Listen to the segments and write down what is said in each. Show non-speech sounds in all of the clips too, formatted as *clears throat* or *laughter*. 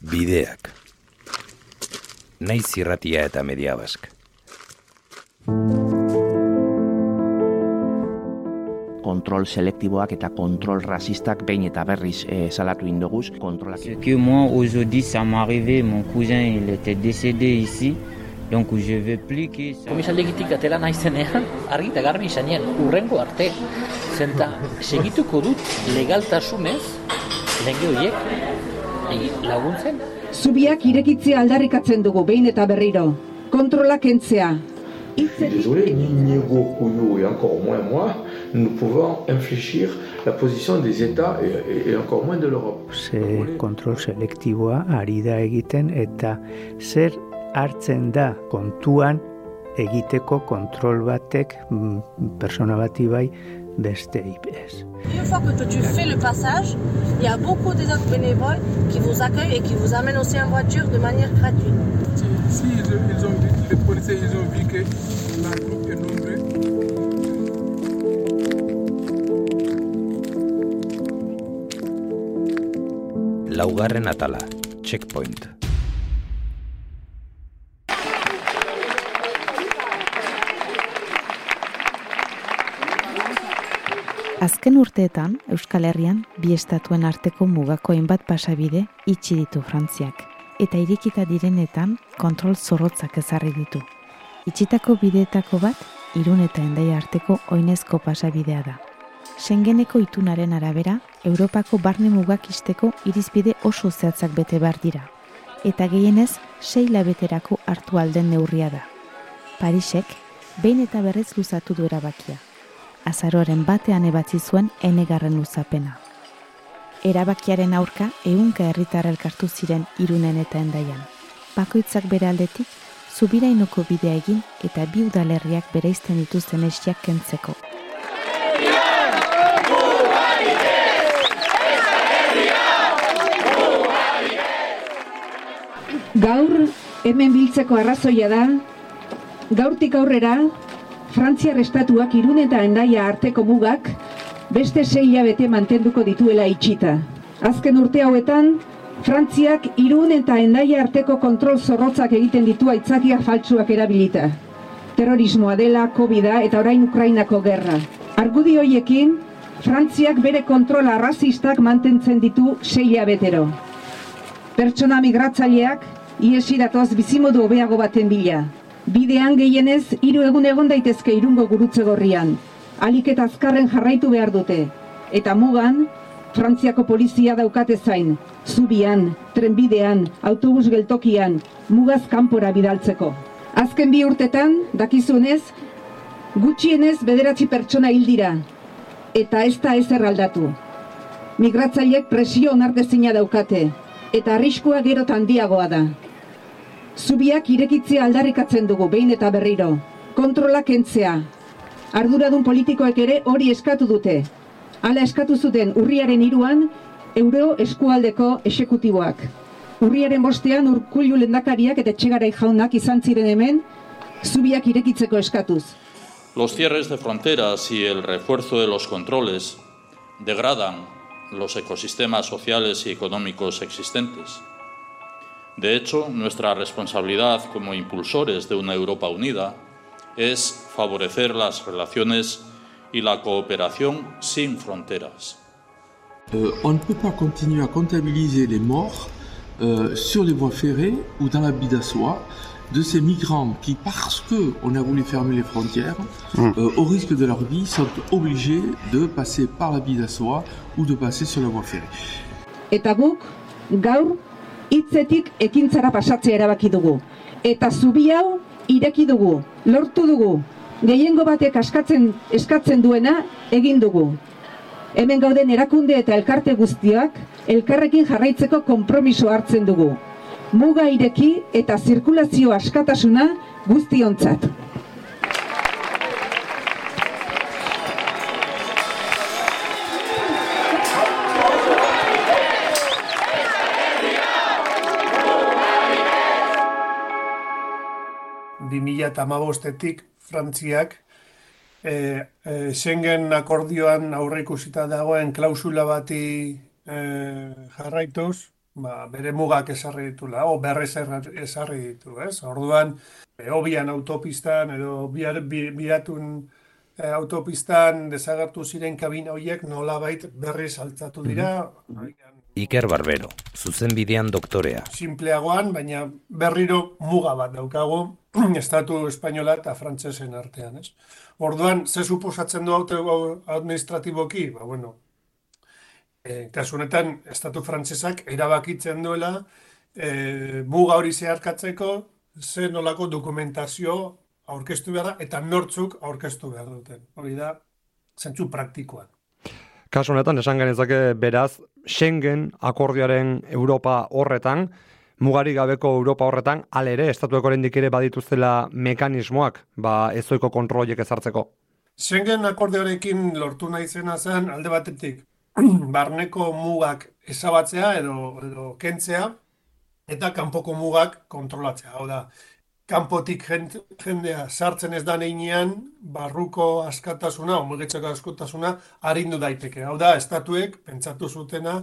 Bideak. Naiz zirratia eta media bask. kontrol selektiboak eta kontrol rasistak behin eta berriz e, salatu indoguz kontrolak. Ce que moi aujourd'hui ça m'est arrivé, mon cousin il était décédé ici. Donc je plus que ça... Komisaldegitik atela naizenean, argi eta garbi izanean, urrengo arte. Zenta, segituko dut legaltasunez, lenge horiek, laguntzen. Zubiak irekitzea aldarrikatzen dugu behin eta berriro. Kontrolak entzea. Désolé, ni Niego Couillou et encore moins moi, nous pouvons infléchir la position des États et, et, et encore moins de l'Europe. Ze kontrol selektiboa ari da egiten eta zer hartzen da kontuan egiteko kontrol batek mm, persona bati bai Une fois que tu fais le passage, il y a beaucoup des autres bénévoles qui vous accueillent et qui vous amènent aussi en voiture de manière gratuite. Si, si ils, ils ont vu, les policiers ils ont vu que la groupe est nombreux, Laugarren atala, checkpoint. Azken urteetan, Euskal Herrian, bi estatuen arteko mugako hainbat pasabide itxi ditu Frantziak, eta irikita direnetan kontrol zorrotzak ezarri ditu. Itxitako bideetako bat, irun eta endaia arteko oinezko pasabidea da. Schengeneko itunaren arabera, Europako barne mugak isteko irizbide oso zehatzak bete behar dira, eta gehienez, sei labeterako hartu alden neurria da. Parisek, behin eta berrez luzatu du erabakia azaroaren batean ebatzi zuen enegarren luzapena. Erabakiaren aurka ehunka herritar elkartu ziren irunen eta endaian. Bakoitzak bere aldetik, zubirainoko bidea egin eta bi udalerriak bereizten dituzten estiak kentzeko. Gaur, hemen biltzeko arrazoia da, gaurtik aurrera, Frantziar estatuak irun eta endaia arteko mugak beste sei hilabete mantenduko dituela itxita. Azken urte hauetan, Frantziak irun eta endaia arteko kontrol zorrotzak egiten ditu aitzakia faltsuak erabilita. Terrorismoa dela, covid eta orain Ukrainako gerra. Argudi hoiekin, Frantziak bere kontrola arrazistak mantentzen ditu sei hilabetero. Pertsona migratzaileak, iesi datoz bizimodu hobeago baten bila. Bidean gehienez, hiru egun egon daitezke irungo gurutze gorrian. Alik eta azkarren jarraitu behar dute. Eta mugan, Frantziako polizia daukate zain. Zubian, trenbidean, autobus geltokian, mugaz kanpora bidaltzeko. Azken bi urtetan, dakizunez, gutxienez bederatzi pertsona hil dira. Eta ez da ezer aldatu. Migratzaileek presio onartezina daukate. Eta arriskua gero handiagoa da. Zubiak irekitzea aldarrikatzen dugu behin eta berriro. Kontrolak entzea. Arduradun politikoek ere hori eskatu dute. Hala eskatu zuten urriaren iruan, euro eskualdeko esekutiboak. Urriaren bostean urkullu lendakariak eta txegarai jaunak izan ziren hemen, zubiak irekitzeko eskatuz. Los cierres de fronteras y el refuerzo de los controles degradan los ecosistemas sociales y económicos existentes. De hecho, nuestra responsabilidad como impulsores de una Europa unida es favorecer las relaciones y la cooperación sin fronteras. euh, on ne peut pas continuer à comptabiliser les morts euh, sur les voies ferrées ou dans la bidassoie de ces migrants qui, parce qu'on a voulu fermer les frontières, euh, au risque de leur vie, sont obligés de passer par la bidassoie ou de passer sur la voie ferrée. Eta guk, gaur, hitzetik ekintzara pasatzea erabaki dugu. Eta zubi hau ireki dugu, lortu dugu. Gehiengo batek askatzen eskatzen duena egin dugu. Hemen gauden erakunde eta elkarte guztiak elkarrekin jarraitzeko konpromiso hartzen dugu. Muga ireki eta zirkulazio askatasuna guztiontzat. Eta hamabostetik Frantziak e, e, Schengen akordioan aurreikusita dagoen klausula bati e, jarraituz, ba, bere mugak esarri ditula, o berrez esarri ditu, ez? Orduan, hobian autopistan edo biatun e, autopistan desagertu ziren kabina horiek nolabait berriz altzatu dira. Iker Barbero, zuzen bidean doktorea. Simpleagoan, baina berriro muga bat daukagu, *clears throat* estatu espainola eta frantsesen artean, ez? Orduan, ze suposatzen du auto administratiboki? Ba, bueno, e, kasu honetan, estatu frantsesak erabakitzen duela e, muga hori zeharkatzeko ze nolako dokumentazio aurkeztu behar eta nortzuk aurkeztu behar duten. Hori da, zentzu praktikoan. Kasu honetan, esan genezake beraz, Schengen akordioaren Europa horretan, mugari gabeko Europa horretan, alere, estatueko oraindik ere badituztela mekanismoak, ba, ezoiko kontroliek ezartzeko. Schengen akordioarekin lortu nahi zena zen, alde batetik, *clears throat* barneko mugak ezabatzea edo, edo kentzea, eta kanpoko mugak kontrolatzea. Hau da, kanpotik jendea sartzen ez da neinean, barruko askatasuna, omugetzeko askatasuna, harindu daiteke. Hau da, estatuek, pentsatu zutena,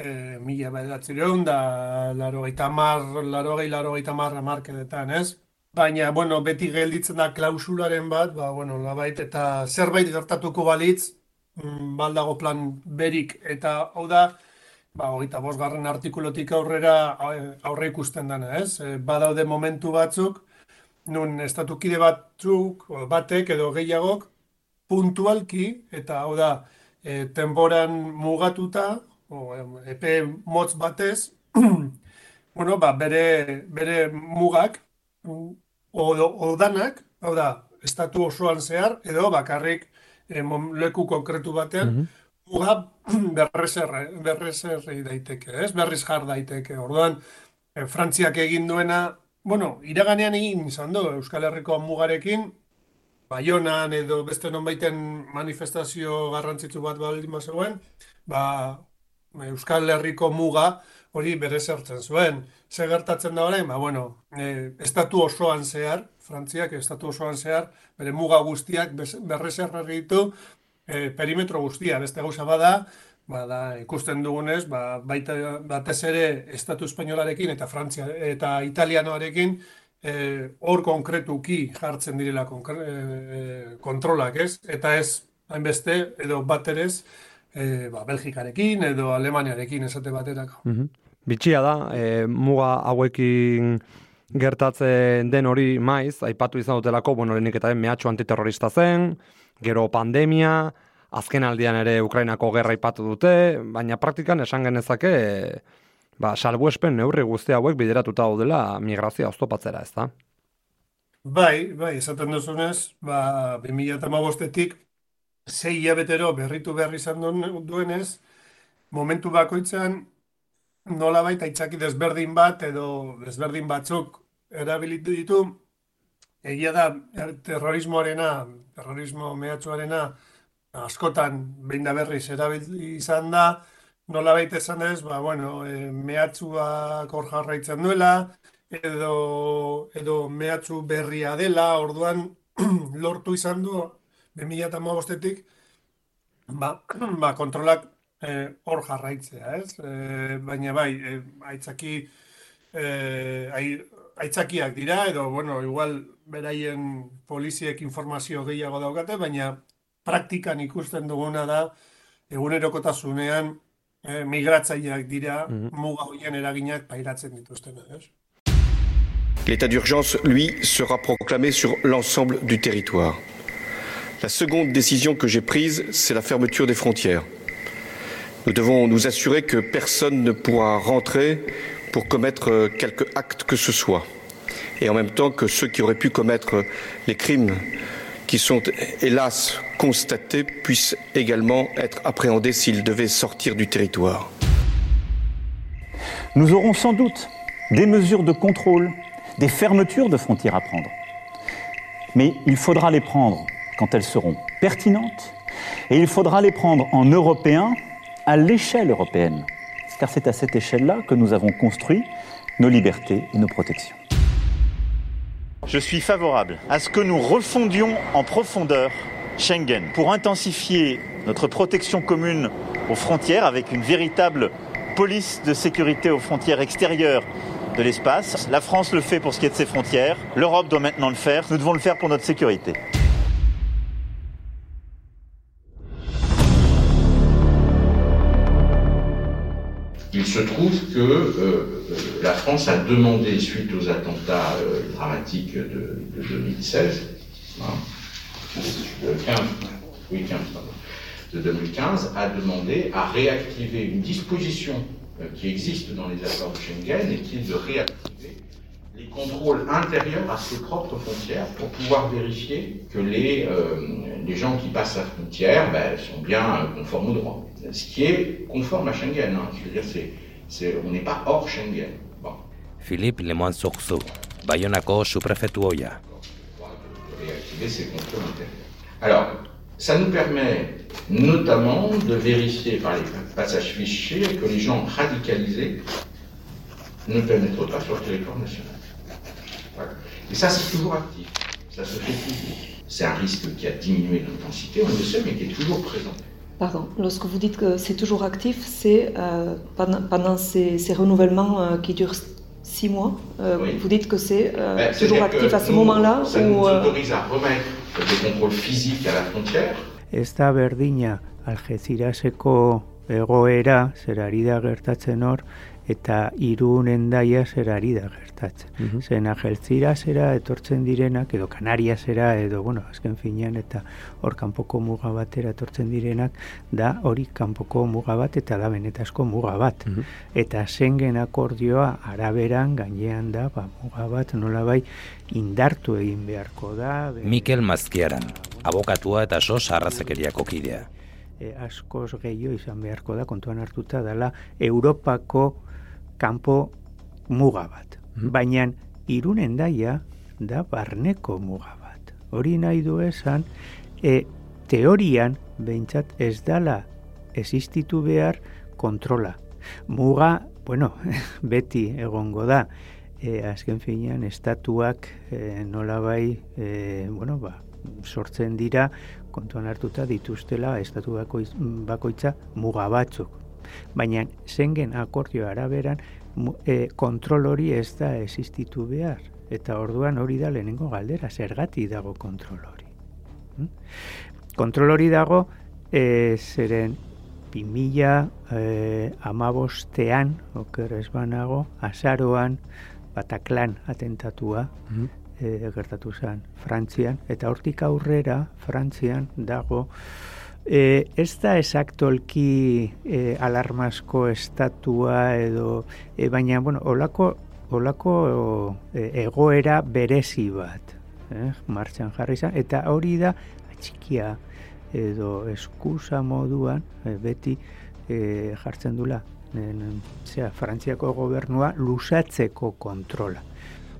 e, mila bederatzireun, da laro gaita mar, laro gai, laro gaita mar markedetan, ez? Baina, bueno, beti gelditzen da klausularen bat, ba, bueno, labait, eta zerbait gertatuko balitz, mm, baldago plan berik, eta hau da, ba, hogeita bosgarren artikulotik aurrera aurre ikusten dana, ez? E, badaude momentu batzuk, nun estatukide batzuk, batek edo gehiagok, puntualki, eta hau da, e, tenboran mugatuta, o, epe motz batez, *clears throat* bueno, ba, bere, bere mugak, o, danak, hau da, estatu osoan zehar, edo bakarrik e, leku konkretu batean, mhm muga *clears throat* berrezerre, berrezerre daiteke, ez? Berriz jar daiteke. Orduan, e, Frantziak egin duena, bueno, iraganean egin izan du, Euskal Herriko mugarekin, Baionan edo beste nonbaiten manifestazio garrantzitsu bat baldin zegoen, ba, Euskal Herriko muga hori bere zertzen zuen. Ze gertatzen da orain, ba, bueno, e, estatu osoan zehar, Frantziak estatu osoan zehar, bere muga guztiak berrezerre ditu, e, perimetro guztia, beste gauza bada, bada ikusten dugunez, ba, baita batez ere Estatu Espainolarekin eta Frantzia eta Italianoarekin e, hor konkretuki jartzen direla e, kontrolak, ez? Eta ez hainbeste edo baterez e, ba, Belgikarekin edo Alemaniarekin esate baterako. Mm Bitxia da, e, muga hauekin gertatzen den hori maiz, aipatu izan dutelako, bueno, lehenik eta mehatxo antiterrorista zen, gero pandemia, azken aldian ere Ukrainako gerra ipatu dute, baina praktikan esan genezake ba, salbuespen neurri guzti hauek bideratuta daudela migrazia oztopatzera, ez da? Bai, bai, esaten duzunez, ba, 2008-etik zei hilabetero berritu behar izan duenez, momentu bakoitzan nola baita itzaki desberdin bat edo desberdin batzuk erabilitu ditu, egia da er, terrorismoarena, terrorismo mehatxuarena, askotan behin da berriz erabili izan da, nola baita esan ez, ba, bueno, e, mehatxuak hor jarraitzen duela, edo, edo mehatxu berria dela, orduan *clears throat* lortu izan du, 2008-etik, ba, *clears throat* ba, kontrolak e, hor jarraitzea, ez? E, baina bai, e, aitzaki, e, aitzakiak dira, edo, bueno, igual, beraien poliziek informazio gehiago daukate, baina praktikan ikusten duguna da, egunerokotasunean eh, migratzaileak dira mm muga hoien eraginak pairatzen dituzten. L'état d'urgence, lui, sera proclamé sur l'ensemble du territoire. La seconde décision que j'ai prise, c'est la fermeture des frontières. Nous devons nous assurer que personne ne pourra rentrer pour commettre quelque acte que ce soit. Et en même temps que ceux qui auraient pu commettre les crimes qui sont hélas constatés puissent également être appréhendés s'ils devaient sortir du territoire. Nous aurons sans doute des mesures de contrôle, des fermetures de frontières à prendre. Mais il faudra les prendre quand elles seront pertinentes et il faudra les prendre en européen à l'échelle européenne. Car c'est à cette échelle-là que nous avons construit nos libertés et nos protections. Je suis favorable à ce que nous refondions en profondeur Schengen pour intensifier notre protection commune aux frontières avec une véritable police de sécurité aux frontières extérieures de l'espace. La France le fait pour ce qui est de ses frontières. L'Europe doit maintenant le faire. Nous devons le faire pour notre sécurité. Se trouve que euh, la France a demandé, suite aux attentats euh, dramatiques de, de 2016, hein, de 15, oui, 15, pardon, de 2015, a demandé à réactiver une disposition euh, qui existe dans les accords de Schengen et qui est de réactiver les contrôles intérieurs à ses propres frontières pour pouvoir vérifier que les, euh, les gens qui passent la frontière ben, sont bien euh, conformes au droit. Ce qui est conforme à Schengen. Hein. Je veux dire, c'est, c'est, on n'est pas hors Schengen. Bon. Philippe Lemoine Sourceau, Bayonako. Réactiver contrôles intérieurs. Alors, ça nous permet notamment de vérifier par les passages fichiers que les gens radicalisés ne pénètrent pas sur le territoire national. Et ça, c'est toujours actif. Ça se fait toujours. C'est un risque qui a diminué d'intensité, on le sait, mais qui est toujours présent. Pardon, lorsque vous dites que c'est toujours actif, c'est euh, pendant, pendant, ces, ces renouvellements euh, qui durent six mois, euh, oui. vous dites que c'est ben, toujours actif à ce moment-là Ça nous autorise à remettre des contrôles physiques à la frontière. Ez da berdina Algeziraseko egoera zer ari da gertatzen hor eta irun endaia zer ari da gertatzen. Mm -hmm. Zen Algezirasera etortzen direnak edo Kanariasera edo bueno, azken finean eta hor kanpoko muga batera etortzen direnak da hori kanpoko muga bat eta da benetazko muga bat. Mm -hmm. Eta Schengen akordioa araberan gainean da ba, muga bat nolabai indartu egin beharko da. Mikel Mazkiaran, abokatua eta sos arrazekeriako kidea. E, askoz gehiago izan beharko da, kontuan hartuta dela, Europako kanpo muga bat. Mm. Baina irunen daia da barneko muga bat. Hori nahi du esan, e, teorian, behintzat ez dala existitu behar kontrola. Muga, bueno, *laughs* beti egongo da, e, azken finean, estatuak e, nolabai, e, bueno, ba, sortzen dira, kontuan hartuta dituztela estatu bakoitza muga batzuk. Baina zengen akordio araberan e, kontrol hori ez da existitu behar. Eta orduan hori da lehenengo galdera, zergati dago kontrol hori. Hm? Kontrol hori dago, e, zeren 2000 e, amabostean, oker ez banago, azaroan, Bataklan atentatua, mm e, gertatu zen Frantzian, eta hortik aurrera Frantzian dago e, ez da esaktolki e, alarmasko estatua edo, e, baina, bueno, olako, olako e, egoera berezi bat, eh, martxan jarri zen, eta hori da atxikia edo eskusa moduan e, beti e, jartzen dula, zera, Frantziako gobernua lusatzeko kontrola.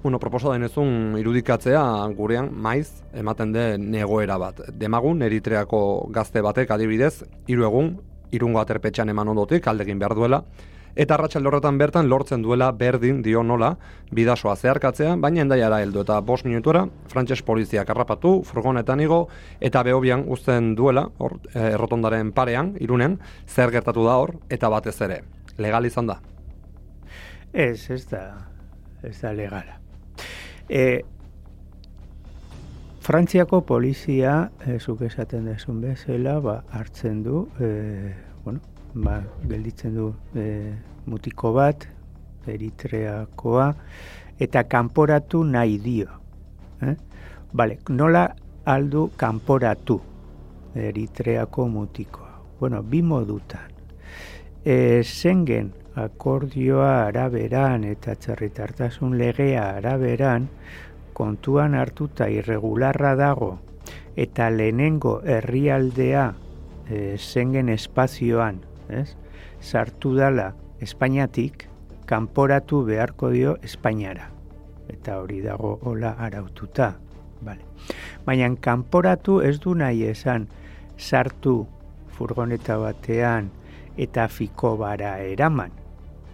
Bueno, proposa denezun irudikatzea gurean maiz ematen den negoera bat. Demagun Eritreako gazte batek adibidez, hiru egun irungo aterpetxan eman ondotik aldegin behar duela eta arratsalde horretan bertan lortzen duela berdin dio nola bidasoa zeharkatzea, baina endaiara heldu eta bost minutura frantses poliziak harrapatu, furgonetan igo eta behobian uzten duela hor eh, errotondaren parean, irunen, zer gertatu da hor eta batez ere. Legal izan da? Ez, ez da, ez da legala. E, Frantziako polizia, e, zuk esaten desun bezala, ba, hartzen du, e, bueno, ba, gelditzen du e, mutiko bat, eritreakoa, eta kanporatu nahi dio. Eh? Bale, nola aldu kanporatu eritreako mutikoa? Bueno, bi modutan. E, zengen akordioa araberan eta txerritartasun legea araberan kontuan hartuta irregularra dago eta lehenengo herrialdea e, zengen espazioan, ez? sartu dala Espainiatik, kanporatu beharko dio Espainiara. Eta hori dago hola araututa. Vale. Baina kanporatu ez du nahi esan sartu furgoneta batean eta fiko bara eraman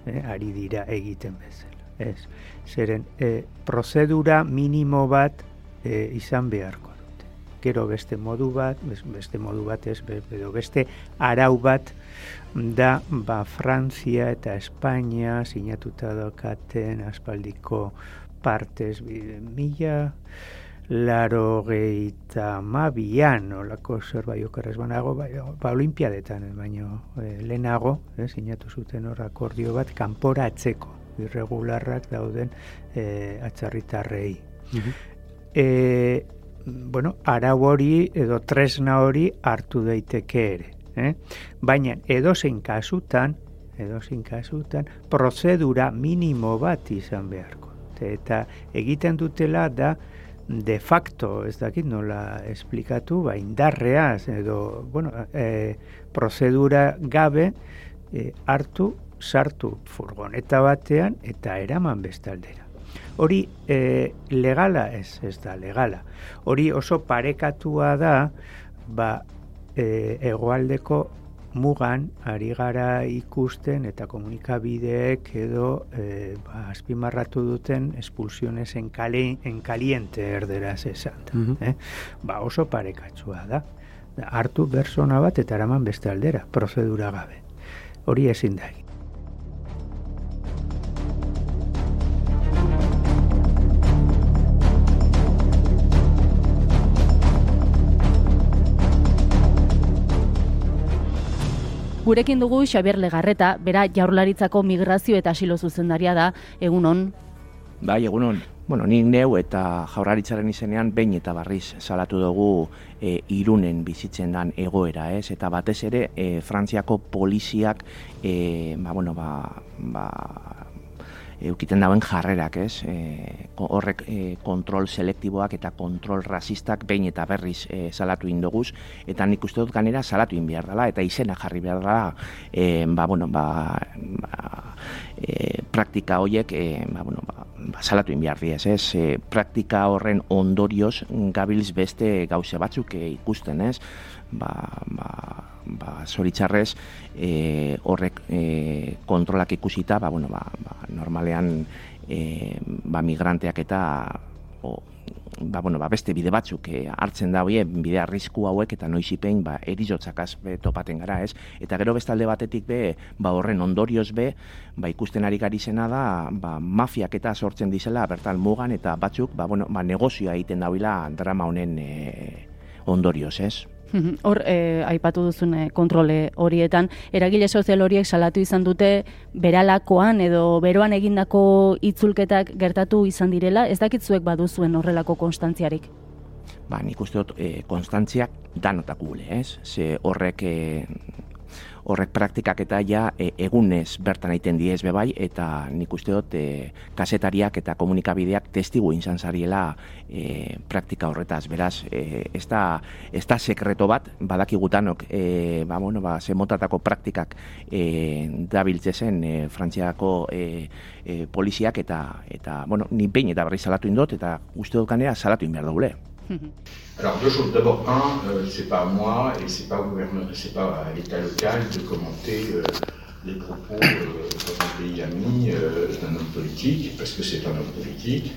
eh, ari dira egiten bezala. Ez, zeren, eh, prozedura minimo bat eh, izan beharko dute. gero beste modu bat, beste modu bat ez, edo beste arau bat da ba, Frantzia eta Espainia sinatuta dokaten aspaldiko partez mila laro gehieta mabian, olako zerbait okerrez banago, ba, ba olimpiadetan, baina e, lehenago, eh, sinatu zuten hor akordio bat, kanpora atzeko, irregularrak dauden e, atzarritarrei. e, bueno, arau hori edo tresna hori hartu daiteke ere. Eh? Baina edozein kasutan, edozein kasutan, prozedura minimo bat izan beharko. Eta egiten dutela da, de facto, ez dakit nola esplikatu, ba, indarreaz, edo, bueno, e, prozedura gabe e, hartu, sartu furgoneta batean eta eraman bestaldera. Hori e, legala ez, ez da legala. Hori oso parekatua da, ba, e, egoaldeko mugan ari gara ikusten eta komunikabideek edo e, ba, azpimarratu duten espulsiones en, kale, en caliente erderaz esan. Mm eh? Ba oso parekatsua da. Hartu persona bat eta eraman beste aldera, prozedura gabe. Hori ezin da Gurekin dugu Xabier Legarreta, bera jaurlaritzako migrazio eta asilo zuzendaria da, egunon? Bai, egunon. Bueno, ni neu eta jaurlaritzaren izenean behin eta barriz salatu dugu e, irunen bizitzen dan egoera, ez? Eta batez ere, e, Frantziako poliziak, e, ba, bueno, ba, ba, eukiten dauen jarrerak, ez? E, horrek e, kontrol selektiboak eta kontrol rasistak behin eta berriz e, salatu indoguz, eta nik uste dut ganera salatu in behar dela, eta izena jarri behar dela, e, ba, bueno, ba, ba, e, praktika horiek, e, ba, bueno, ba, ba, salatu in behar diez, ez? E, praktika horren ondorioz gabilz beste gauze batzuk e, ikusten, ez? Ba, ba, ba, zoritxarrez e, horrek e, kontrolak ikusita, ba, bueno, ba, ba, normalean e, ba, migranteak eta o, ba, bueno, ba, beste bide batzuk e, hartzen da hoe bide arrisku hauek eta noizipein ba, erizotzakaz be, topaten gara, ez? Eta gero bestalde batetik be, ba, horren ondorioz be, ba, ikusten ari gari zena da, ba, mafiak eta sortzen dizela bertan mugan eta batzuk, ba, bueno, ba, negozioa egiten dauila drama honen e, ondorioz, ez? *laughs* Hor, eh, aipatu duzun eh, kontrole horietan, eragile sozial horiek salatu izan dute beralakoan edo beroan egindako itzulketak gertatu izan direla, ez dakitzuek baduzuen horrelako konstantziarik? Ba, nik uste dut, eh, konstantziak danotak gule, ez? Ze horrek eh, horrek praktikak eta ja e, egunez bertan egiten diez bebai eta nik uste dut e, kasetariak eta komunikabideak testigu inzan zariela e, praktika horretaz. Beraz, e, ez, da, ez da sekreto bat, badakigutanok e, ba, bueno, ba, zemotatako praktikak e, dabiltze zen e, frantziako e, e, poliziak eta, eta bueno, ni behin eta berri salatu indot eta uste dut kanera salatu inbehar daule. *laughs* Alors deux choses. D'abord, un, euh, c'est pas à moi et c'est pas pas à l'État local de commenter euh, les propos euh, dans un pays ami euh, d'un homme politique, parce que c'est un homme politique.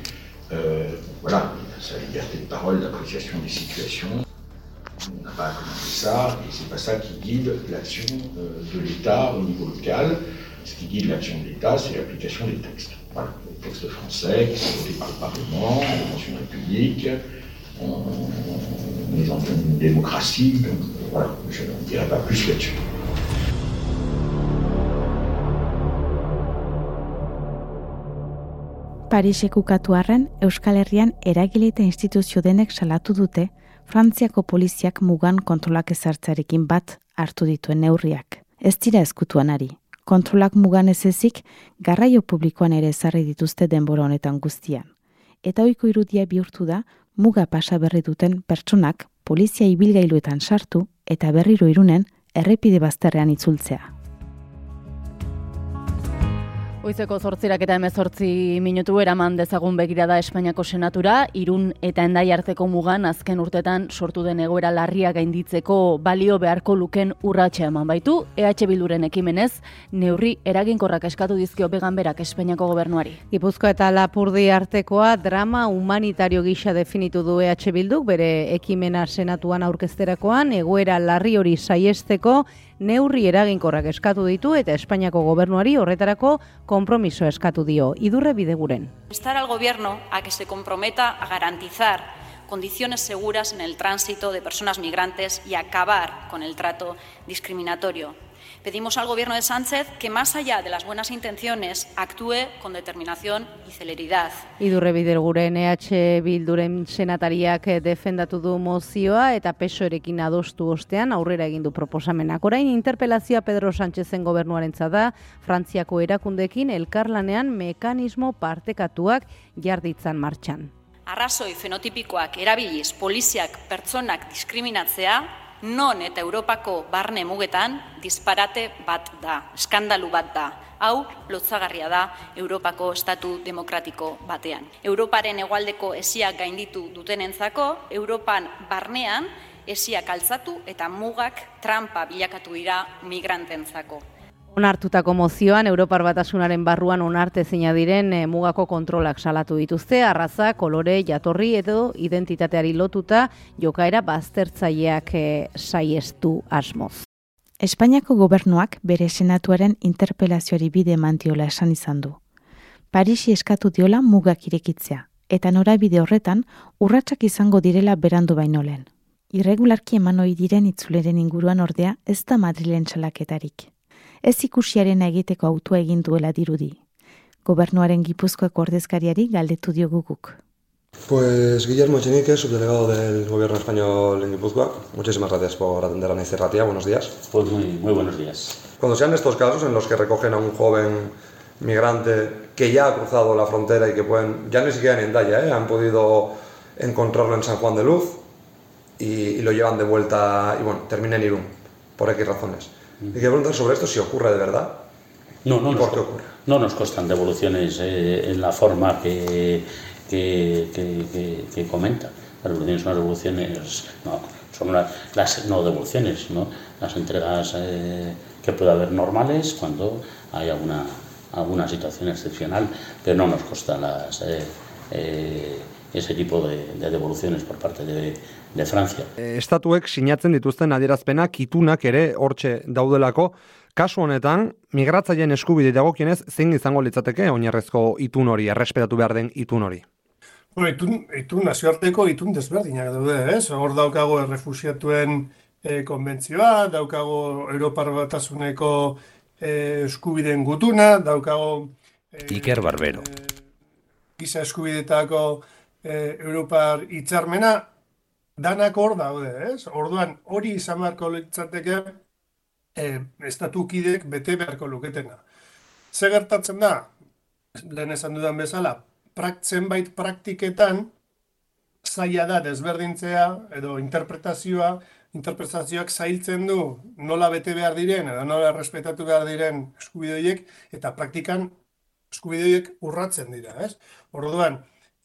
Euh, voilà, sa liberté de parole, d'appréciation des situations. On n'a pas à commenter ça, et c'est pas ça qui guide l'action de l'État au niveau local. Ce qui guide l'action de l'État, c'est l'application des textes. Voilà, les textes français qui sont votés par le Parlement, dans une république, on est dans une démocratie, donc voilà, je ne dirai pas plus là-dessus. Pariseko katuarren Euskal Herrian eragile eta instituzio denek salatu dute Frantziako poliziak mugan kontrolak ezartzarekin bat hartu dituen neurriak. Ez dira ezkutuan ari. Kontrolak mugan ez ezik, garraio publikoan ere ezarri dituzte denbora honetan guztian. Eta oiko irudia bihurtu da, muga pasa berri duten pertsonak polizia ibilgailuetan sartu eta berriro irunen errepide bazterrean itzultzea. Goizeko zortzirak eta emezortzi minutu eraman dezagun begirada Espainiako senatura, irun eta endai arteko mugan azken urtetan sortu den egoera larria gainditzeko balio beharko luken urratxe eman baitu, EH Bilduren ekimenez, neurri eraginkorrak eskatu dizkio began berak Espainiako gobernuari. Gipuzko eta Lapurdi artekoa drama humanitario gisa definitu du EH Bilduk, bere ekimena senatuan aurkezterakoan, egoera larri hori saiesteko, neurri eraginkorrak eskatu ditu eta Espainiako gobernuari horretarako konpromiso eskatu dio. Idurre bideguren. Estar al gobierno a que se comprometa a garantizar condiciones seguras en el tránsito de personas migrantes y acabar con el trato discriminatorio. Pedimos al Gobierno de Sánchez que, más allá de las buenas intenciones, actúe con determinación y celeridad. Idurre biderguren EH Bilduren senatariak defendatu du mozioa eta pesoerekin adostu ostean aurrera egin du proposamenak. Orain interpelazioa Pedro Sánchezen gobernuaren da Frantziako erakundekin elkarlanean mekanismo partekatuak jarditzan martxan. Arrazoi fenotipikoak erabiliz poliziak pertsonak diskriminatzea non eta Europako barne mugetan disparate bat da, eskandalu bat da. Hau, lotzagarria da Europako estatu demokratiko batean. Europaren egualdeko esiak gainditu dutenentzako, Europan barnean esiak altzatu eta mugak trampa bilakatu dira migrantentzako. Onartutako mozioan, Europar Batasunaren barruan onarte zina diren eh, mugako kontrolak salatu dituzte, arraza, kolore, jatorri edo identitateari lotuta jokaera baztertzaileak eh, saiestu asmoz. Espainiako gobernuak bere senatuaren interpelazioari bide mantiola esan izan du. Parisi eskatu diola mugak irekitzea, eta norabide horretan urratsak izango direla berandu baino lehen. Irregularki eman diren itzuleren inguruan ordea ez da Madrilen txalaketarik ez ikusiaren egiteko autua egin duela dirudi. Gobernuaren gipuzkoak ordezkariari galdetu dioguguk. Pues Guillermo Echenique, subdelegado del Gobierno español en Guipúzcoa. Muchísimas gracias por atender a Naice Ratia. Buenos días. Pues muy, muy buenos días. Cuando sean estos casos en los que recogen a un joven migrante que ya ha cruzado la frontera y que pueden, ya ni siquiera en Endaya, ¿eh? han podido encontrarlo en San Juan de Luz y, y lo llevan de vuelta y bueno, termina en Irún, por X razones. Y quiero preguntar sobre esto si ocurre de verdad. No, no, ¿Y por qué ocurre? No nos constan devoluciones eh, en la forma que, que, que, que, comenta. Las devoluciones son las devoluciones, no, son las no devoluciones, ¿no? las entregas eh, que puede haber normales cuando hay alguna, alguna situación excepcional, pero no nos consta las, eh, ese tipo de, de devoluciones por parte de, de Francia. Eh, estatuek sinatzen dituzten adierazpenak itunak ere hortxe daudelako, kasu honetan, migratzaileen eskubide dagokienez zein izango litzateke oinarrezko itun hori, errespetatu behar den itun hori? Bueno, itun, itun nazioarteko itun desberdinak daude, ez? Hor daukago errefusiatuen e, konbentzioa, daukago Europar batasuneko e, eskubideen gutuna, daukago... E, Iker Barbero. giza eskubidetako e, Europar hitzarmena, danak hor daude, ez? Orduan, hori izan beharko litzateke e, estatukidek bete beharko luketena. Ze gertatzen da, lehen esan dudan bezala, prak, zenbait praktiketan zaila da desberdintzea edo interpretazioa, interpretazioak zailtzen du nola bete behar diren edo nola respetatu behar diren eskubidoiek eta praktikan eskubidoiek urratzen dira, ez? Orduan,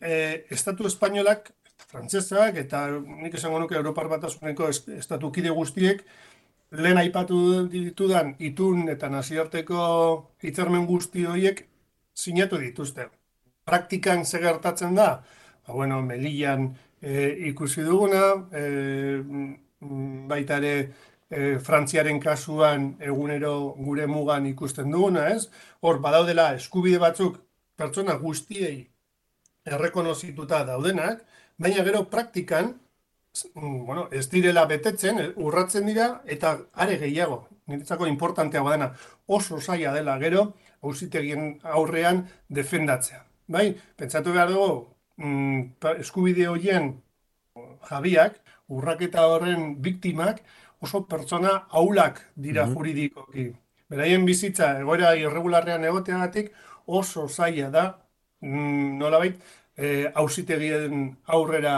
e, Estatu Espainolak frantsesak eta nik esango nuke Europar Batasuneko estatukide guztiek lehen aipatu ditudan itun eta nazioarteko hitzarmen guzti horiek sinatu dituzte. Praktikan ze gertatzen da? Ba, bueno, Melillan e, ikusi duguna, e, baita ere e, Frantziaren kasuan egunero gure mugan ikusten duguna, ez? Hor, badaudela eskubide batzuk pertsona guztiei errekonozituta daudenak, baina gero praktikan, mm, bueno, ez direla betetzen, eh, urratzen dira, eta are gehiago, niretzako importanteago dena, oso zaila dela gero, ausitegien aurrean defendatzea. Bai, pentsatu behar dugu, mm, eskubide horien jabiak, urraketa horren biktimak, oso pertsona aulak dira mm juridikoki. Beraien bizitza, egoera irregularrean egoteagatik, oso zaila da, nolabait, e, ausitegien aurrera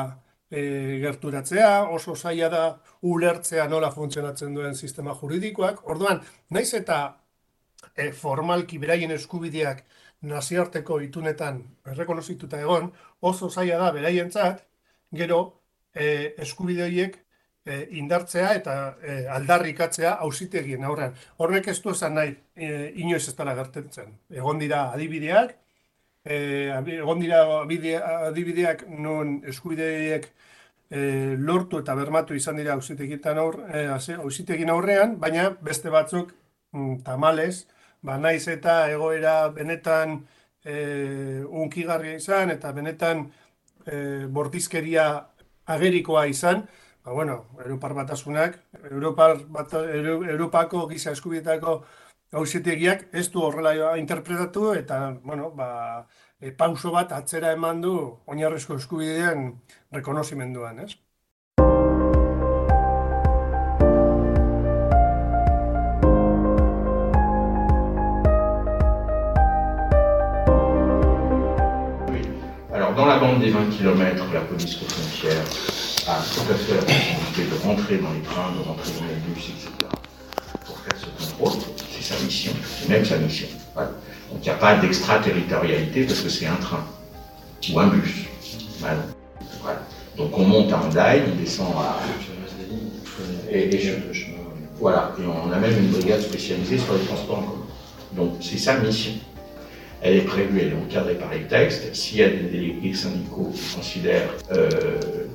e, gerturatzea, oso zaila da ulertzea nola funtzionatzen duen sistema juridikoak. Orduan, naiz eta e, formalki beraien eskubideak naziarteko itunetan errekonozituta egon, oso zaila da beraientzat, gero e, eskubide horiek e, indartzea eta e, aldarrikatzea ausitegien aurrean. Horrek ez du esan nahi e, inoiz ez dara gertetzen. Egon dira adibideak, e, egon dira adibideak non eskubideek e, lortu eta bermatu izan dira ausitegietan aur, e, ausitegien aurrean, baina beste batzuk mm, tamales, ba naiz eta egoera benetan e, unkigarria izan eta benetan e, bortizkeria agerikoa izan, ba, bueno, Europar batasunak, Europar bat, Europako giza eskubietako hausitegiak ez du horrela interpretatu eta, bueno, ba, e, pauso bat atzera eman du oinarrezko eskubidean rekonozimenduan, ez? dans la bande des 20 km, la police aux frontières a tout à fait la possibilité de rentrer dans les trains, de rentrer dans les bus, etc. mission, c'est même sa mission. Donc il n'y a pas d'extraterritorialité parce que c'est un train ou un bus. Donc on monte à Hendaye, on descend à. Et, voilà. Et on a même une brigade spécialisée sur les transports en commun. Donc c'est sa mission. Elle est prévue, elle est encadrée par les textes. S'il y a des délégués syndicaux qui considèrent euh,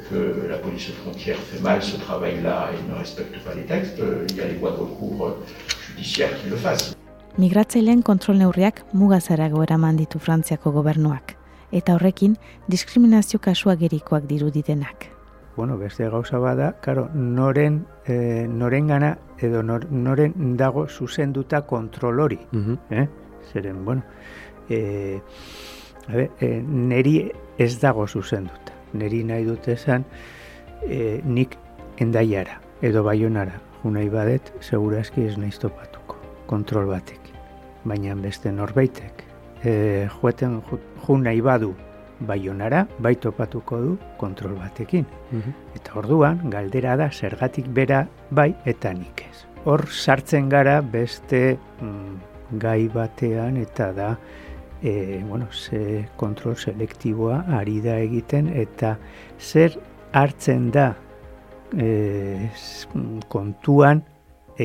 que la police aux frontières fait mal ce travail-là et ne respecte pas les textes, euh, il y a les voies de recours le fassent. Migratzaileen kontrol neurriak mugazarago eraman ditu Frantziako gobernuak, eta horrekin diskriminazio kasuagerikoak diruditenak. Bueno, beste gauza bada, karo, noren, e, noren gana edo nor, noren dago zuzenduta kontrol hori. Mm eh? Zeren, bueno, e, be, e, neri ez dago zuzenduta. Neri nahi dute esan e, nik endaiara edo baionara. Unai badet, segura eski ez nahi topatuko, kontrol batek. Baina beste norbaitek. E, joeten ju nahi badu baionara, bai topatuko du kontrol batekin. Mhm. Eta orduan, galdera da zergatik bera bai eta nik ez. Hor sartzen gara beste mm, gai batean eta da e, bueno, ze kontrol selektiboa ari da egiten eta zer hartzen da e, kontuan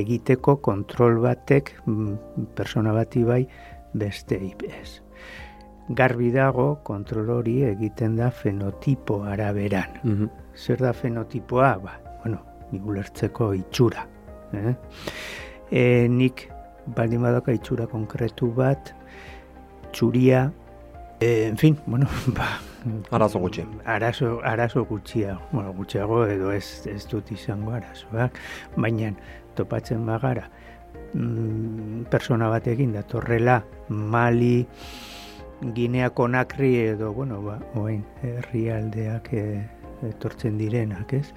egiteko kontrol batek mm, persona bati bai beste ez. Garbi dago kontrol hori egiten da fenotipo araberan. Mm Zer da fenotipoa? Ba, bueno, nigulertzeko itxura. Eh? E, nik baldin badaka itxura konkretu bat, txuria, e, en fin, bueno, *laughs* ba, arazo gutxi. Arazo, arazo gutxia, bueno, gutxiago edo ez, ez dut izango arazoak, baina topatzen bagara, mm, persona batekin datorrela, Mali, Gineako nakri edo, bueno, ba, oain, herrialdeak e, etortzen direnak, ez?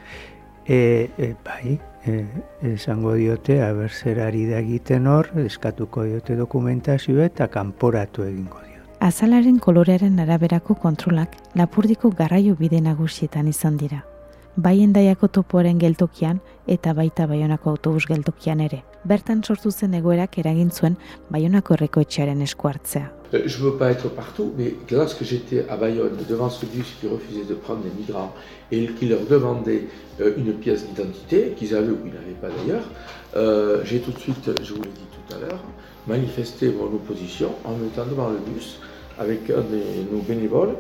E, e, bai, e, esango diote, aber zer ari da egiten hor, eskatuko diote dokumentazio eta kanporatu egingo dio. Azalaren kolorearen araberako kontrolak lapurdiko garraio bide nagusietan izan dira. Bai endaiako. Euh, veux pas être partout, mais lorsque j'étais à Bayonne, devant ce bus qui refusait de prendre des migrants et qui leur demandait euh, une pièce d'identité, qu'ils avaient ou qu'ils n'avaient pas d'ailleurs, euh, j'ai tout de suite, je vous l'ai dit tout à l'heure, manifesté mon opposition en me mettant devant le bus avec un de nos bénévoles.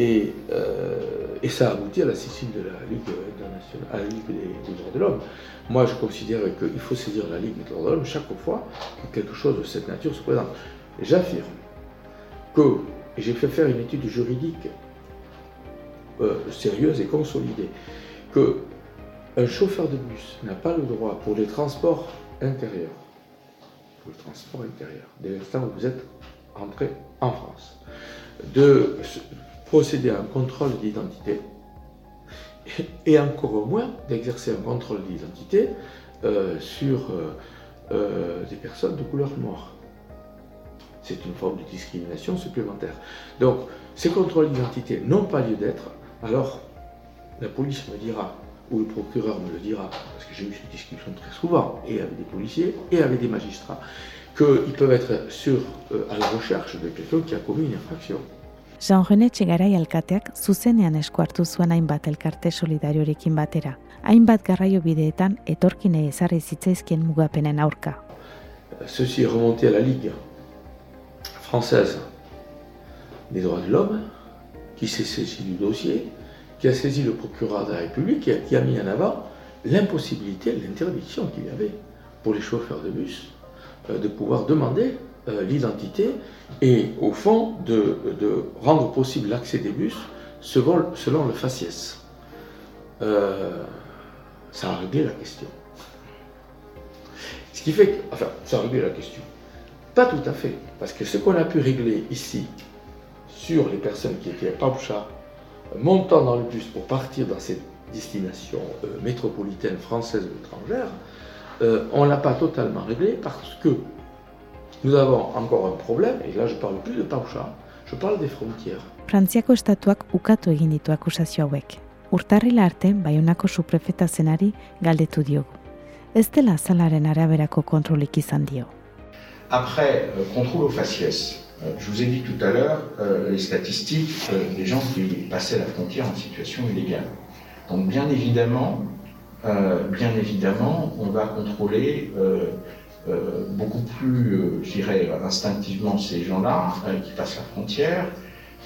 Et, et, ça a abouti à la Sicile de la Ligue internationale, à la Ligue des droits de l'homme. Moi, je considère qu'il faut saisir la Ligue des droits de l'homme chaque fois que quelque chose de cette nature se présente. J'affirme que, j'ai fait faire une étude juridique euh, sérieuse et consolidée, que un chauffeur de bus n'a pas le droit pour les transports intérieurs, pour le transport intérieur, dès l'instant où vous êtes entré en France, de procéder à un contrôle d'identité et encore moins d'exercer un contrôle d'identité euh, sur euh, euh, des personnes de couleur noire. C'est une forme de discrimination supplémentaire. Donc, ces contrôles d'identité n'ont pas lieu d'être. Alors, la police me dira où le procureur me le dira, parce que j'ai eu cette discussion très souvent, et avec des policiers, et avec des magistrats, qu'ils peuvent être à la recherche de quelqu'un qui a commis une infraction. Jean-René Txegarai alkateak zuzenean esku hartu zuen hainbat elkarte solidariorekin batera. Hainbat garraio bideetan etorkinei ezarri zitzaizkien mugapenen aurka. Ceci est remonté à la Ligue française des droits de l'homme, qui s'est saisi du dossier, qui a saisi le procureur de la République et qui a mis en avant l'impossibilité, l'interdiction qu'il y avait pour les chauffeurs de bus euh, de pouvoir demander euh, l'identité et au fond de, rendre possible l'accès des bus selon, le faciès. Euh, ça a réglé la question. Ce qui fait que, enfin, ça a réglé la question. Pas tout à fait, parce que ce qu'on a pu régler ici sur les personnes qui étaient à Paoucha, montant dans le bus pour partir dans cette destination euh, métropolitaine française ou étrangère, on ne l'a pas totalement réglé parce que nous avons encore un problème, et là je parle plus de Pausha, je parle des frontières. Frantziako estatuak ukatu egin ditu akusazio hauek. Urtarrila arte, Baionako suprefeta zenari galdetu diogu. Ez dela azalaren araberako kontrolik izan dio. Après, euh, contrôle au faciès. Euh, je vous ai dit tout à l'heure euh, les statistiques euh, des gens qui passaient la frontière en situation illégale. Donc bien évidemment, euh, bien évidemment, on va contrôler beaucoup plus, euh, je dirais, instinctivement ces gens-là euh, qui passent la frontière.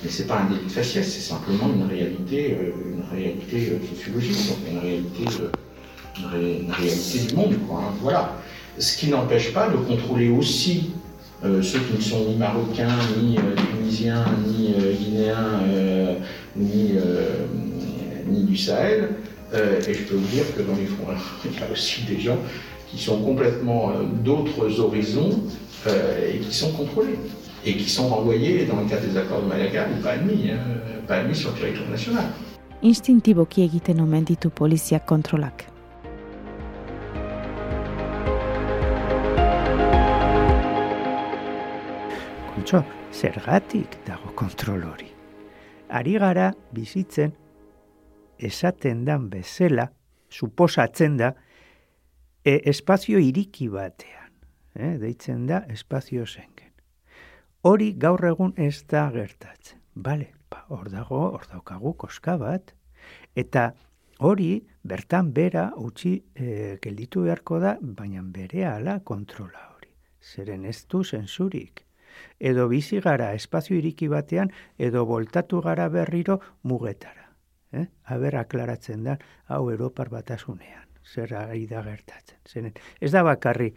Mais c'est pas un délit de faciès, c'est simplement une réalité, euh, une réalité euh, sociologique, une réalité, euh, réalité du monde. Hein, voilà. Ce qui n'empêche pas de contrôler aussi euh, ceux qui ne sont ni marocains, ni euh, tunisiens, ni euh, guinéens, euh, ni, euh, ni du Sahel. Euh, et je peux vous dire que dans les fonds, *laughs* il y a aussi des gens qui sont complètement euh, d'autres horizons euh, et qui sont contrôlés. Et qui sont renvoyés dans le cadre des accords de Malaga ou pas admis, hein, pas admis sur le territoire national. Instintiboki egiten omen ditu poliziak kontrolak. Kontxo, zergatik dago kontrol hori? Ari gara bizitzen esaten dan bezala, suposatzen da, e, espazio iriki batean. Eh, deitzen da espazio zengen. Hori gaur egun ez da gertatzen. Bale, ba, hor dago, hor daukagu koska bat, eta hori bertan bera utzi e, gelditu beharko da, baina bere ala kontrola hori. Zeren ez du zensurik edo bizi gara espazio iriki batean, edo voltatu gara berriro mugetara. Eh? Aber aklaratzen da, hau Europar batasunean, zer ari da gertatzen. Zeren, ez da bakarri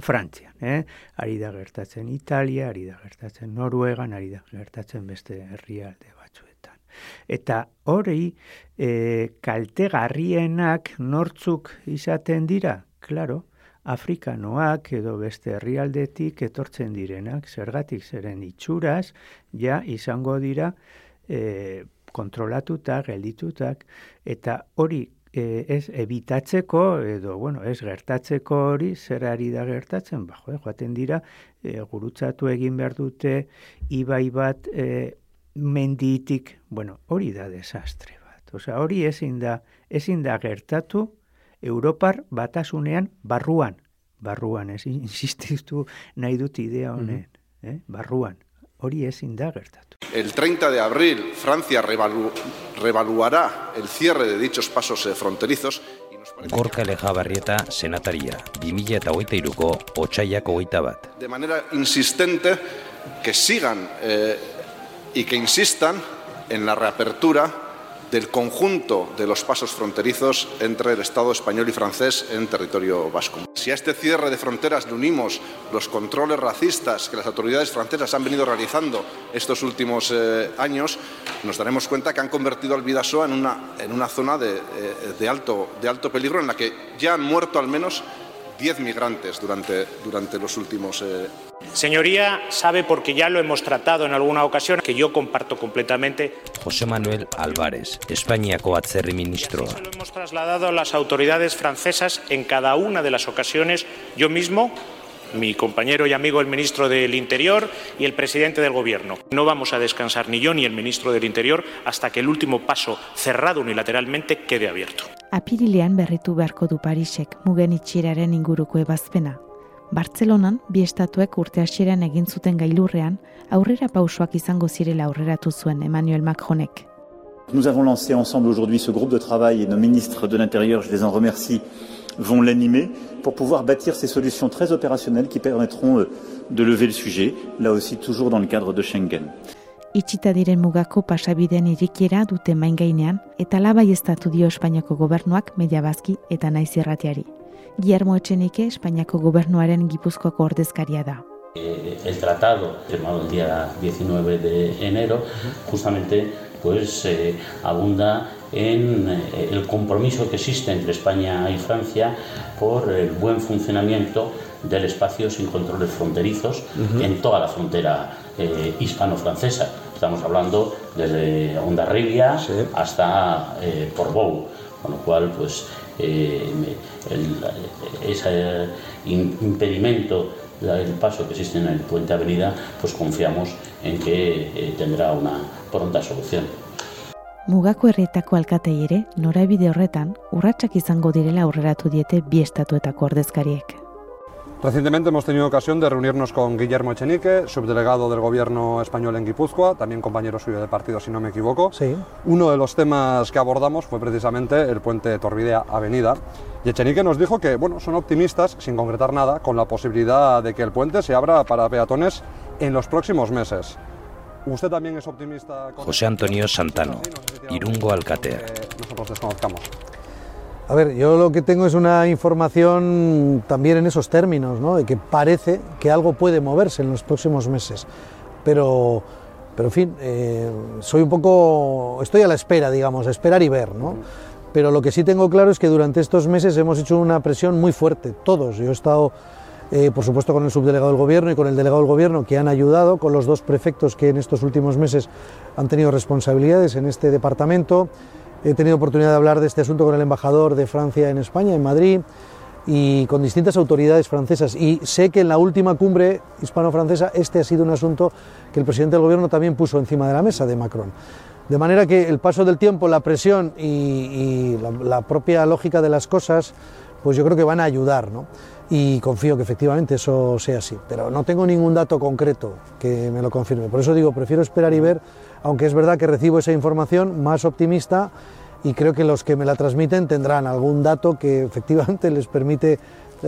Frantzian, eh? ari da gertatzen Italia, ari da gertatzen Noruegan, ari da gertatzen beste herrialde batzuetan. Eta hori e, kaltegarrienak nortzuk izaten dira, klaro, Afrikanoak edo beste herrialdetik etortzen direnak, zergatik zeren itxuraz, ja izango dira e, kontrolatuta, gelditutak, eta hori e, ez ebitatzeko edo bueno, ez gertatzeko hori zer ari da gertatzen, ba, jo, joaten dira e, gurutzatu egin behar dute ibai bat e, menditik, bueno, hori da desastre bat. Osea, hori ezin da, ezin da gertatu Europar batasunean barruan, barruan, ez *laughs* insistitu nahi dut idea honen, eh? barruan, hori ezin da gertatu. El 30 de abril Francia revalu revaluará el cierre de dichos pasos eh, fronterizos Gorka Lejabarrieta, senataria, 2008ko otxaiak hogeita bat. de manera insistente que sigan eh, y que insistan en la reapertura del conjunto de los pasos fronterizos entre el Estado español y francés en territorio vasco. Si a este cierre de fronteras le unimos los controles racistas que las autoridades francesas han venido realizando estos últimos eh, años, nos daremos cuenta que han convertido al Bidasoa en una, en una zona de, eh, alto, de alto peligro en la que ya han muerto al menos 10 migrantes durante, durante los últimos eh, Señoría, sabe porque ya lo hemos tratado en alguna ocasión, que yo comparto completamente. José Manuel Álvarez, Espainiako atzerri ministroa. Lo hemos trasladado a las autoridades francesas en cada una de las ocasiones. Yo mismo, mi compañero y amigo el ministro del Interior y el presidente del Gobierno. No vamos a descansar ni yo ni el ministro del Interior hasta que el último paso cerrado unilateralmente quede abierto. Nous avons lancé ensemble aujourd'hui ce groupe de travail et nos ministres de l'Intérieur, je les en remercie, vont l'animer pour pouvoir bâtir ces solutions très opérationnelles qui permettront euh, de lever le sujet, là aussi toujours dans le cadre de Schengen. Itxita diren mugako pasabideen irikiera dute main gainean eta labai estatu dio Espainiako gobernuak media bazki eta naiz irratiari. Guillermo Etxenike Espainiako gobernuaren gipuzkoako ordezkaria da. Eh, el tratado firmado el día 19 de enero justamente pues eh, abunda en eh, el compromiso que existe entre España y Francia por el buen funcionamiento del espacio sin controles fronterizos uh -huh. en toda la frontera eh, hispano-francesa. Estamos hablando desde Ondarribia sí. hasta eh, Portbou, con lo cual, pues, eh, el, ese impedimento del paso que existe en el puente Avenida, pues confiamos en que eh, tendrá una pronta solución. Mugako herrietako alkatei ere, norabide horretan, urratsak izango direla aurreratu diete bi estatuetako ordezkariek. Recientemente hemos tenido ocasión de reunirnos con Guillermo Echenique, subdelegado del gobierno español en Guipúzcoa, también compañero suyo de partido, si no me equivoco. Sí. Uno de los temas que abordamos fue precisamente el puente Torvidea Avenida. Y Echenique nos dijo que, bueno, son optimistas, sin concretar nada, con la posibilidad de que el puente se abra para peatones en los próximos meses. ¿Usted también es optimista? Con José Antonio Santano, Irungo Alcatea. nosotros desconozcamos. A ver, yo lo que tengo es una información también en esos términos, ¿no? De que parece que algo puede moverse en los próximos meses. Pero, pero en fin, eh, soy un poco. Estoy a la espera, digamos, esperar y ver, ¿no? Pero lo que sí tengo claro es que durante estos meses hemos hecho una presión muy fuerte, todos. Yo he estado, eh, por supuesto, con el subdelegado del gobierno y con el delegado del gobierno que han ayudado, con los dos prefectos que en estos últimos meses han tenido responsabilidades en este departamento. He tenido oportunidad de hablar de este asunto con el embajador de Francia en España, en Madrid, y con distintas autoridades francesas. Y sé que en la última cumbre hispano-francesa este ha sido un asunto que el presidente del gobierno también puso encima de la mesa de Macron. De manera que el paso del tiempo, la presión y, la, la, propia lógica de las cosas, pues yo creo que van a ayudar, ¿no? Y confío que efectivamente eso sea así. Pero no tengo ningún dato concreto que me lo confirme. Por eso digo, prefiero esperar y ver aunque es verdad que recibo esa información más optimista y creo que los que me la transmiten tendrán algún dato que efectivamente les permite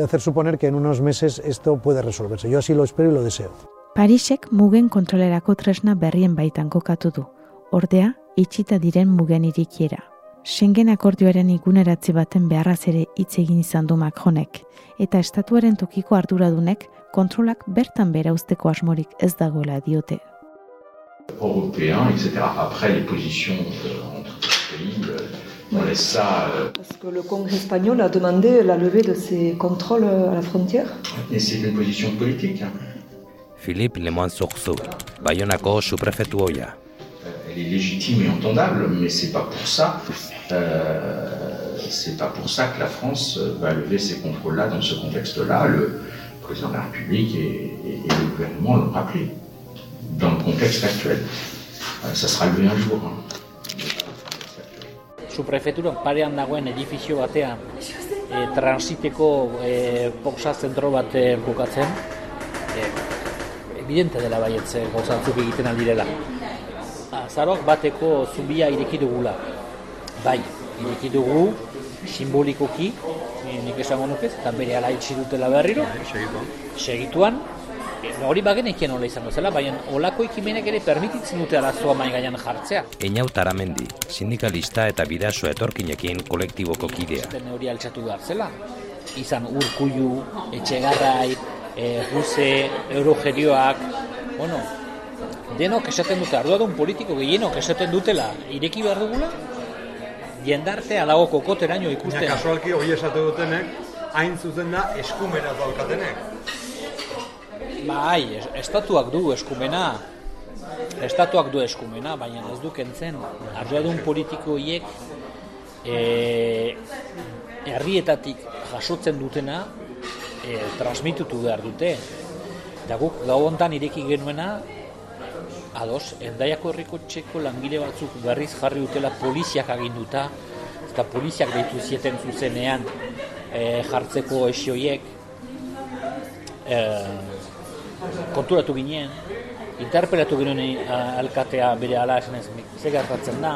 hacer suponer que en unos meses esto puede resolverse. Yo así lo espero y lo deseo. Parisek mugen kontrolerako tresna berrien baitan kokatu du. Ordea, itxita diren mugen irikiera. Schengen akordioaren iguneratzi baten beharraz ere hitz egin izan du Macronek, eta estatuaren tokiko arduradunek kontrolak bertan bera usteko asmorik ez dagoela diote. Européens, etc. Après, les positions euh, entre les pays, euh, on laisse ça. euh, Parce que le Congrès espagnol a demandé la levée de ces contrôles à la frontière. et c'est une position politique. hein. Philippe Lemoine Sourceau, Bayonako oia. Elle est légitime et entendable, mais c'est pas pour ça. euh, c'est pas pour ça que la France va lever ces contrôles-là dans ce contexte-là. Le président de la République et, et- et le gouvernement l'ont rappelé dans le contexte actuel. Euh, ça sera levé un jour. hein. Suprefeturan parean dagoen edifizio batean e, transiteko e, boxa zentro bat e, bukatzen, e, evidente dela baietze gauzatzuk egiten aldirela. Azaroak bateko zubia ireki dugula. Bai, ireki dugu, simbolikoki, ni- nik esango nuke, eta bere ala itxi dutela berriro, segituan, hori bagenekien nola izango zela, baina olako ekimenek ere permititzen dute arazoa mai gainean jartzea. Eñau Taramendi, sindikalista eta bidaso etorkinekin kolektiboko kidea. Den hori altxatu behar zela. Izan urkullu, etxegarrai, e, guze, eurogerioak, bueno, denok esaten dute, arduadun politiko gehienok esaten dutela, ireki behar dugula, jendartea dago kokoteraino ikusten. Baina kasualki hori esate dutenek, hain zuzen da eskumena daukatenek. Bai, es- estatuak du eskumena, estatuak du eskumena, baina ez du kentzen. Arduadun politiko hiek e, herrietatik jasotzen dutena e, transmitutu behar dute. Eta guk gau hontan ireki genuena, ados, endaiako herriko txeko langile batzuk berriz jarri dutela poliziak aginduta, eta poliziak deitu zieten zuzenean e, jartzeko esioiek e, konturatu ginen, interpelatu ginen alkatea bere ala esan ez, ze gertatzen da,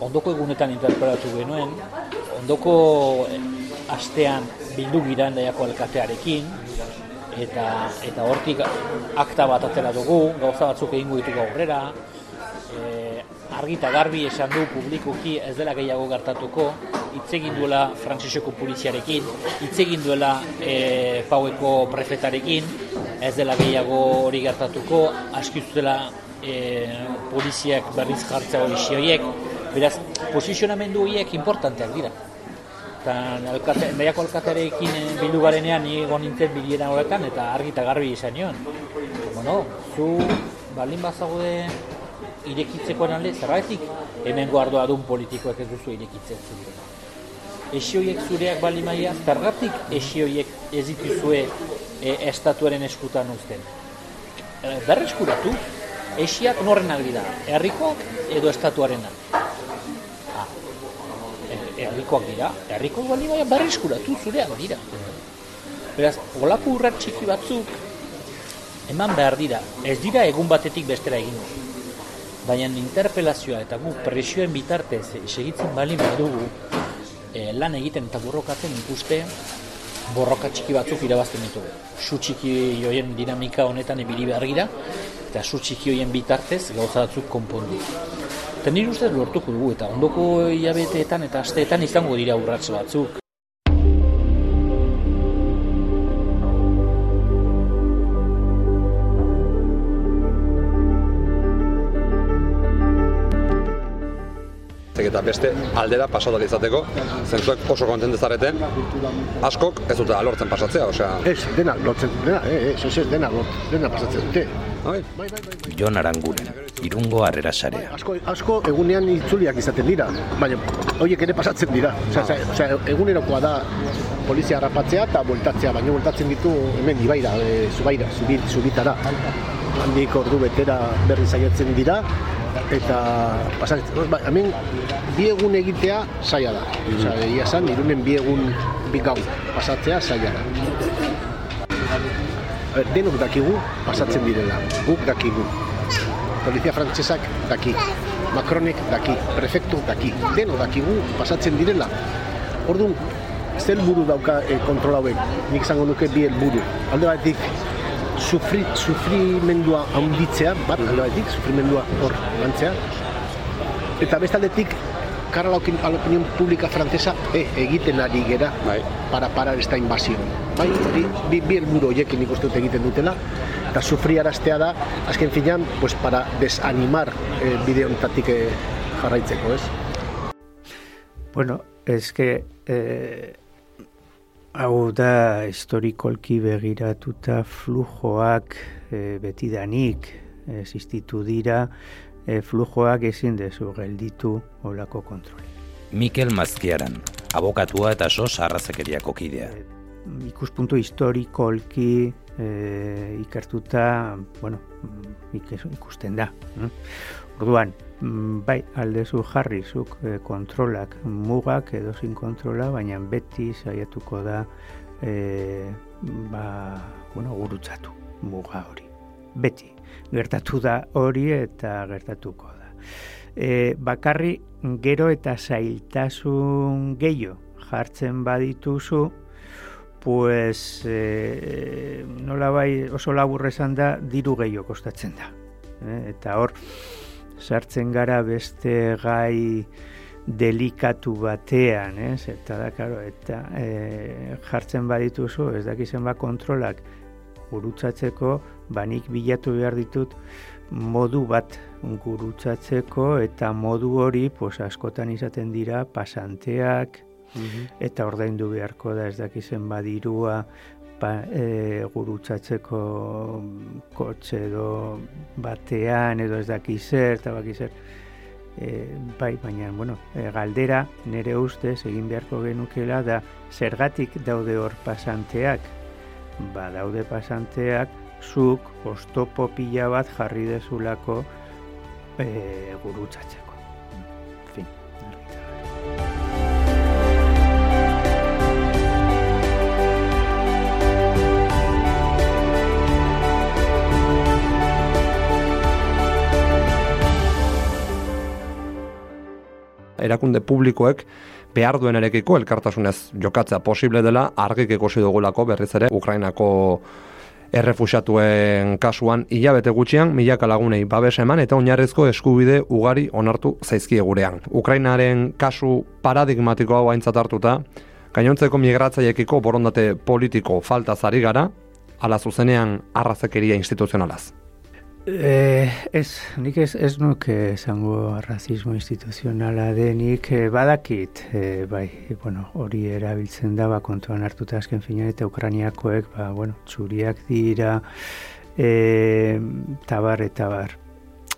ondoko egunetan interpelatu genuen, ondoko astean bildu giran daiako alkatearekin, eta eta hortik akta bat atera dugu, gauza batzuk egingo ditugu aurrera, e, argita garbi esan du publikoki ez dela gehiago gertatuko, hitz egin duela frantziseko poliziarekin, hitz egin duela e, paueko prefetarekin, ez dela gehiago hori gertatuko, aski zutela e, poliziak berriz jartzea hori xioiek, beraz, posizionamendu horiek importanteak dira. Eta alkate, nahiako alkatearekin eh, bildu garenean ni egon nintzen bilera horretan eta argi eta garbi izan nion. Bueno, zu balin bazaude irekitzekoen alde, zerraitik hemen guardoa duen politikoek ez duzu irekitzen zure. Esioiek zureak bali maia, zergatik esioiek ez dituzue e, estatuaren eskutan uzten. E, berreskuratu, esiak norren dira, herrikoak edo estatuarena. Ah, e, herrikoak dira, herrikoak bali maia berreskuratu zureak dira. Beraz, olako urrat txiki batzuk eman behar dira, ez dira egun batetik bestera egin baina interpelazioa eta gu presioen bitartez segitzen bali dugu e, lan egiten eta borrokatzen ikuste borroka txiki batzuk irabazten ditugu. Su txiki joien dinamika honetan ebili behar gira, eta su txiki joien bitartez gauza batzuk konpondu. Eta nire ustez lortuko dugu, eta ondoko hilabeteetan eta asteetan izango dira urratz batzuk. Eta beste aldera pasatu izateko, zentzuek oso kontentu zarete, askok ez dute lortzen pasatzea, osea... Ez, dena lortzen, dena, eh, ez, ez, dena, dena pasatzen dute. Bai. Jon Aranguren, irungo harrera sarea. Asko, asko egunean itzuliak izaten dira, baina horiek ere pasatzen dira. Osea, osea, egunerokoa da polizia harrapatzea eta bueltatzea, baina bueltatzen ditu hemen ibaira, e, zubaira, zubit, zubitara. Handik ordu betera berri zaiatzen dira, eta pasatzen, ba, hemen bi egun egitea saia da. Mm -hmm. Osea, egia san, irunen bi egun bi gau pasatzea saia da. A ver, denok dakigu pasatzen direla, guk dakigu. Polizia frantsesak daki, Macronek daki, prefektu daki, deno dakigu pasatzen direla. Orduan, zel buru dauka e, kontrol hauek, nik zango nuke bi buru. Alde batetik, sufri, sufrimendua handitzea, bat, alde batetik, sufrimendua hor gantzea. Eta bestaldetik, cara la opinión pública francesa e, egiten ari gera bai. para parar esta invasión. Bai, bi, bi, bi elburu hoiekin ikustu egiten dutela, eta sufriaraztea da, azken finan, pues para desanimar eh, bide honetatik eh, jarraitzeko, ez? Bueno, es que eh, hau da historikolki begiratuta flujoak eh, betidanik existitu dira, e, flujoak ezin dezu gelditu olako kontroli. Mikel Mazkiaran, abokatua eta sos arrazakeriako kidea. E, ikuspuntu historikolki e, ikertuta, bueno, ikusten da. Mm? Orduan, mm, bai, aldezu jarrizuk e, kontrolak mugak edo zin kontrola, baina beti saiatuko da e, ba, bueno, gurutzatu muga hori. Beti, gertatu da hori eta gertatuko da. E, bakarri gero eta zailtasun gehiago jartzen badituzu, pues e, nola bai oso laburre esan da diru gehiago kostatzen da. E, eta hor, sartzen gara beste gai delikatu batean, ez? Eta da, karo, eta e, jartzen badituzu, ez dakizen ba kontrolak gurutzatzeko, banik bilatu behar ditut modu bat gurutzatzeko eta modu hori pos, askotan izaten dira pasanteak mhm. eta ordaindu beharko da ez dakizen badirua pa, e, gurutzatzeko kotxe edo batean edo ez dakizer eta bakizer e, bai, baina, bueno, e, galdera nire ustez egin beharko genukela da zergatik daude hor pasanteak ba daude pasanteak zuk ostopo pila bat jarri dezulako e, gurutzatzeko. Erakunde publikoek behar duen elkartasunez jokatzea posible dela argik ikusi dugulako berriz ere Ukrainako errefusatuen kasuan hilabete gutxian milaka lagunei babes eman eta oinarrezko eskubide ugari onartu zaizkie gurean. Ukrainaren kasu paradigmatiko hau aintzat hartuta, gainontzeko migratzaiekiko borondate politiko falta zari gara, ala zuzenean arrazekeria instituzionalaz. Eh, ez, nik ez, ez nuke esango rasismo instituzionala denik eh, badakit, eh, bai, bueno, hori erabiltzen da, ba, kontuan hartuta azken fina eta Ukrainiakoek, ba, bueno, txuriak dira, eh, tabar eta bar.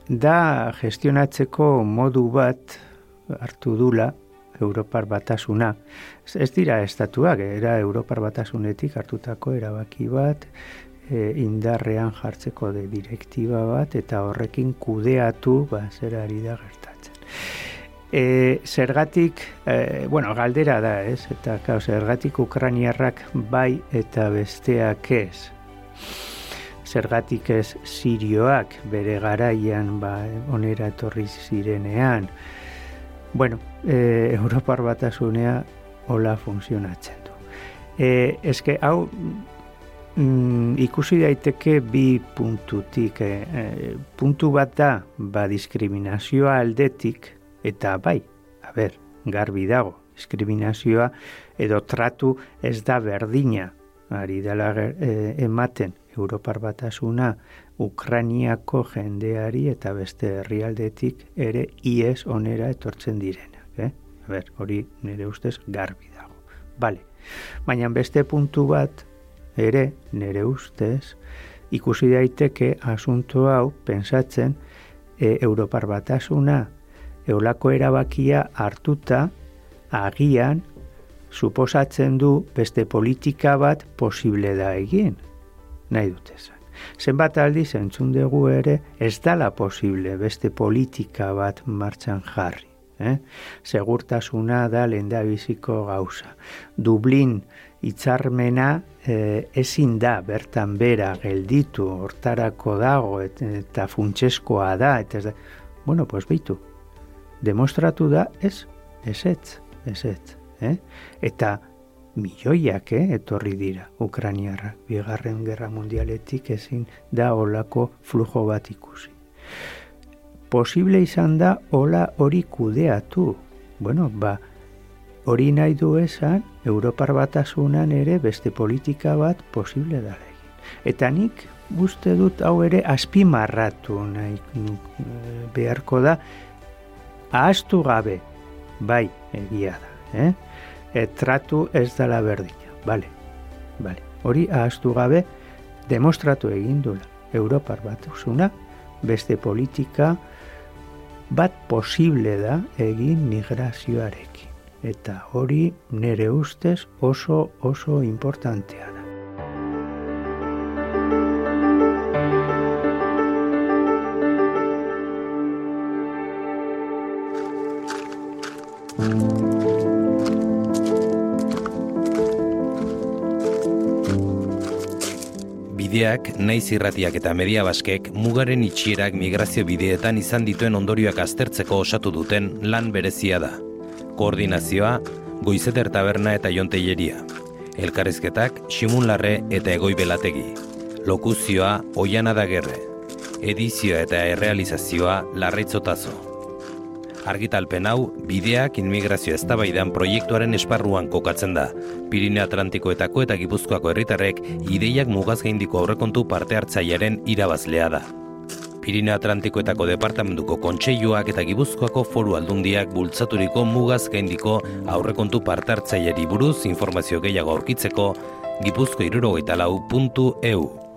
Da gestionatzeko modu bat hartu dula, Europar batasuna. Ez dira estatuak, era Europar batasunetik hartutako erabaki bat, e, indarrean jartzeko de direktiba bat eta horrekin kudeatu ba, zer ari da gertatzen. E, zergatik, e, bueno, galdera da, ez? Eta kao, zergatik ukraniarrak bai eta besteak ez. Zergatik ez sirioak bere garaian ba, onera etorri zirenean. Bueno, e, Europar batasunea hola funtzionatzen du. E, eske, hau, Mm, ikusi daiteke bi puntutik. E, puntu bat da, ba, diskriminazioa aldetik, eta bai, a ber, garbi dago, diskriminazioa edo tratu ez da berdina, ari dela e, ematen, Europar batasuna, Ukrainiako jendeari eta beste herrialdetik ere ies onera etortzen direnak. Eh? A ber, hori nire ustez garbi dago. Bale, baina beste puntu bat, ere nere ustez ikusi daiteke asunto hau pensatzen e, Europar batasuna eolako erabakia hartuta agian suposatzen du beste politika bat posible da egin. Nahi dute zen. Zenbat aldi zentzun dugu ere ez dala posible beste politika bat martxan jarri. Eh? Segurtasuna da lenda biziko gauza. Dublin hitzarmena e, ezin da bertan bera gelditu. Hortarako dago et, eta funtseskoa da eta da, bueno, pues beitu demostratu da ez ez ez, ez, ez eh? eta milioiak eh, etorri dira Ukrainiarra bigarren gerra mundialetik ezin da olako flujo bat ikusi. Posible izan da hola hori kudeatu. Bueno, ba, hori nahi du esan, Europar batasunan ere beste politika bat posible da egin. Eta nik uste dut hau ere azpimarratu nahi beharko da, ahaztu gabe, bai, egia da, eh? E, tratu ez dela berdina, bale, bale. Hori ahaztu gabe, demostratu egin dula Europar batasuna, beste politika bat posible da egin migrazioarekin eta hori nere ustez oso oso importantea da. Bideak, naiz irratiak eta media baskek mugaren itxierak migrazio bideetan izan dituen ondorioak aztertzeko osatu duten lan berezia da koordinazioa, goizeter taberna eta jonteieria. Elkarrizketak, simun larre eta egoi belategi. Lokuzioa, oian adagerre. Edizioa eta errealizazioa, larreitzotazo. Argitalpen hau, bideak inmigrazio eztabaidan proiektuaren esparruan kokatzen da. Pirineo Atlantikoetako eta Gipuzkoako herritarrek ideiak mugaz gaindiko aurrekontu parte hartzailearen irabazlea da. Pirineo Atlantikoetako departamentuko kontseiluak eta Gipuzkoako foru aldundiak bultzaturiko mugaz gaindiko aurrekontu partartzaileri buruz informazio gehiago aurkitzeko gipuzko irurogeita lau.eu.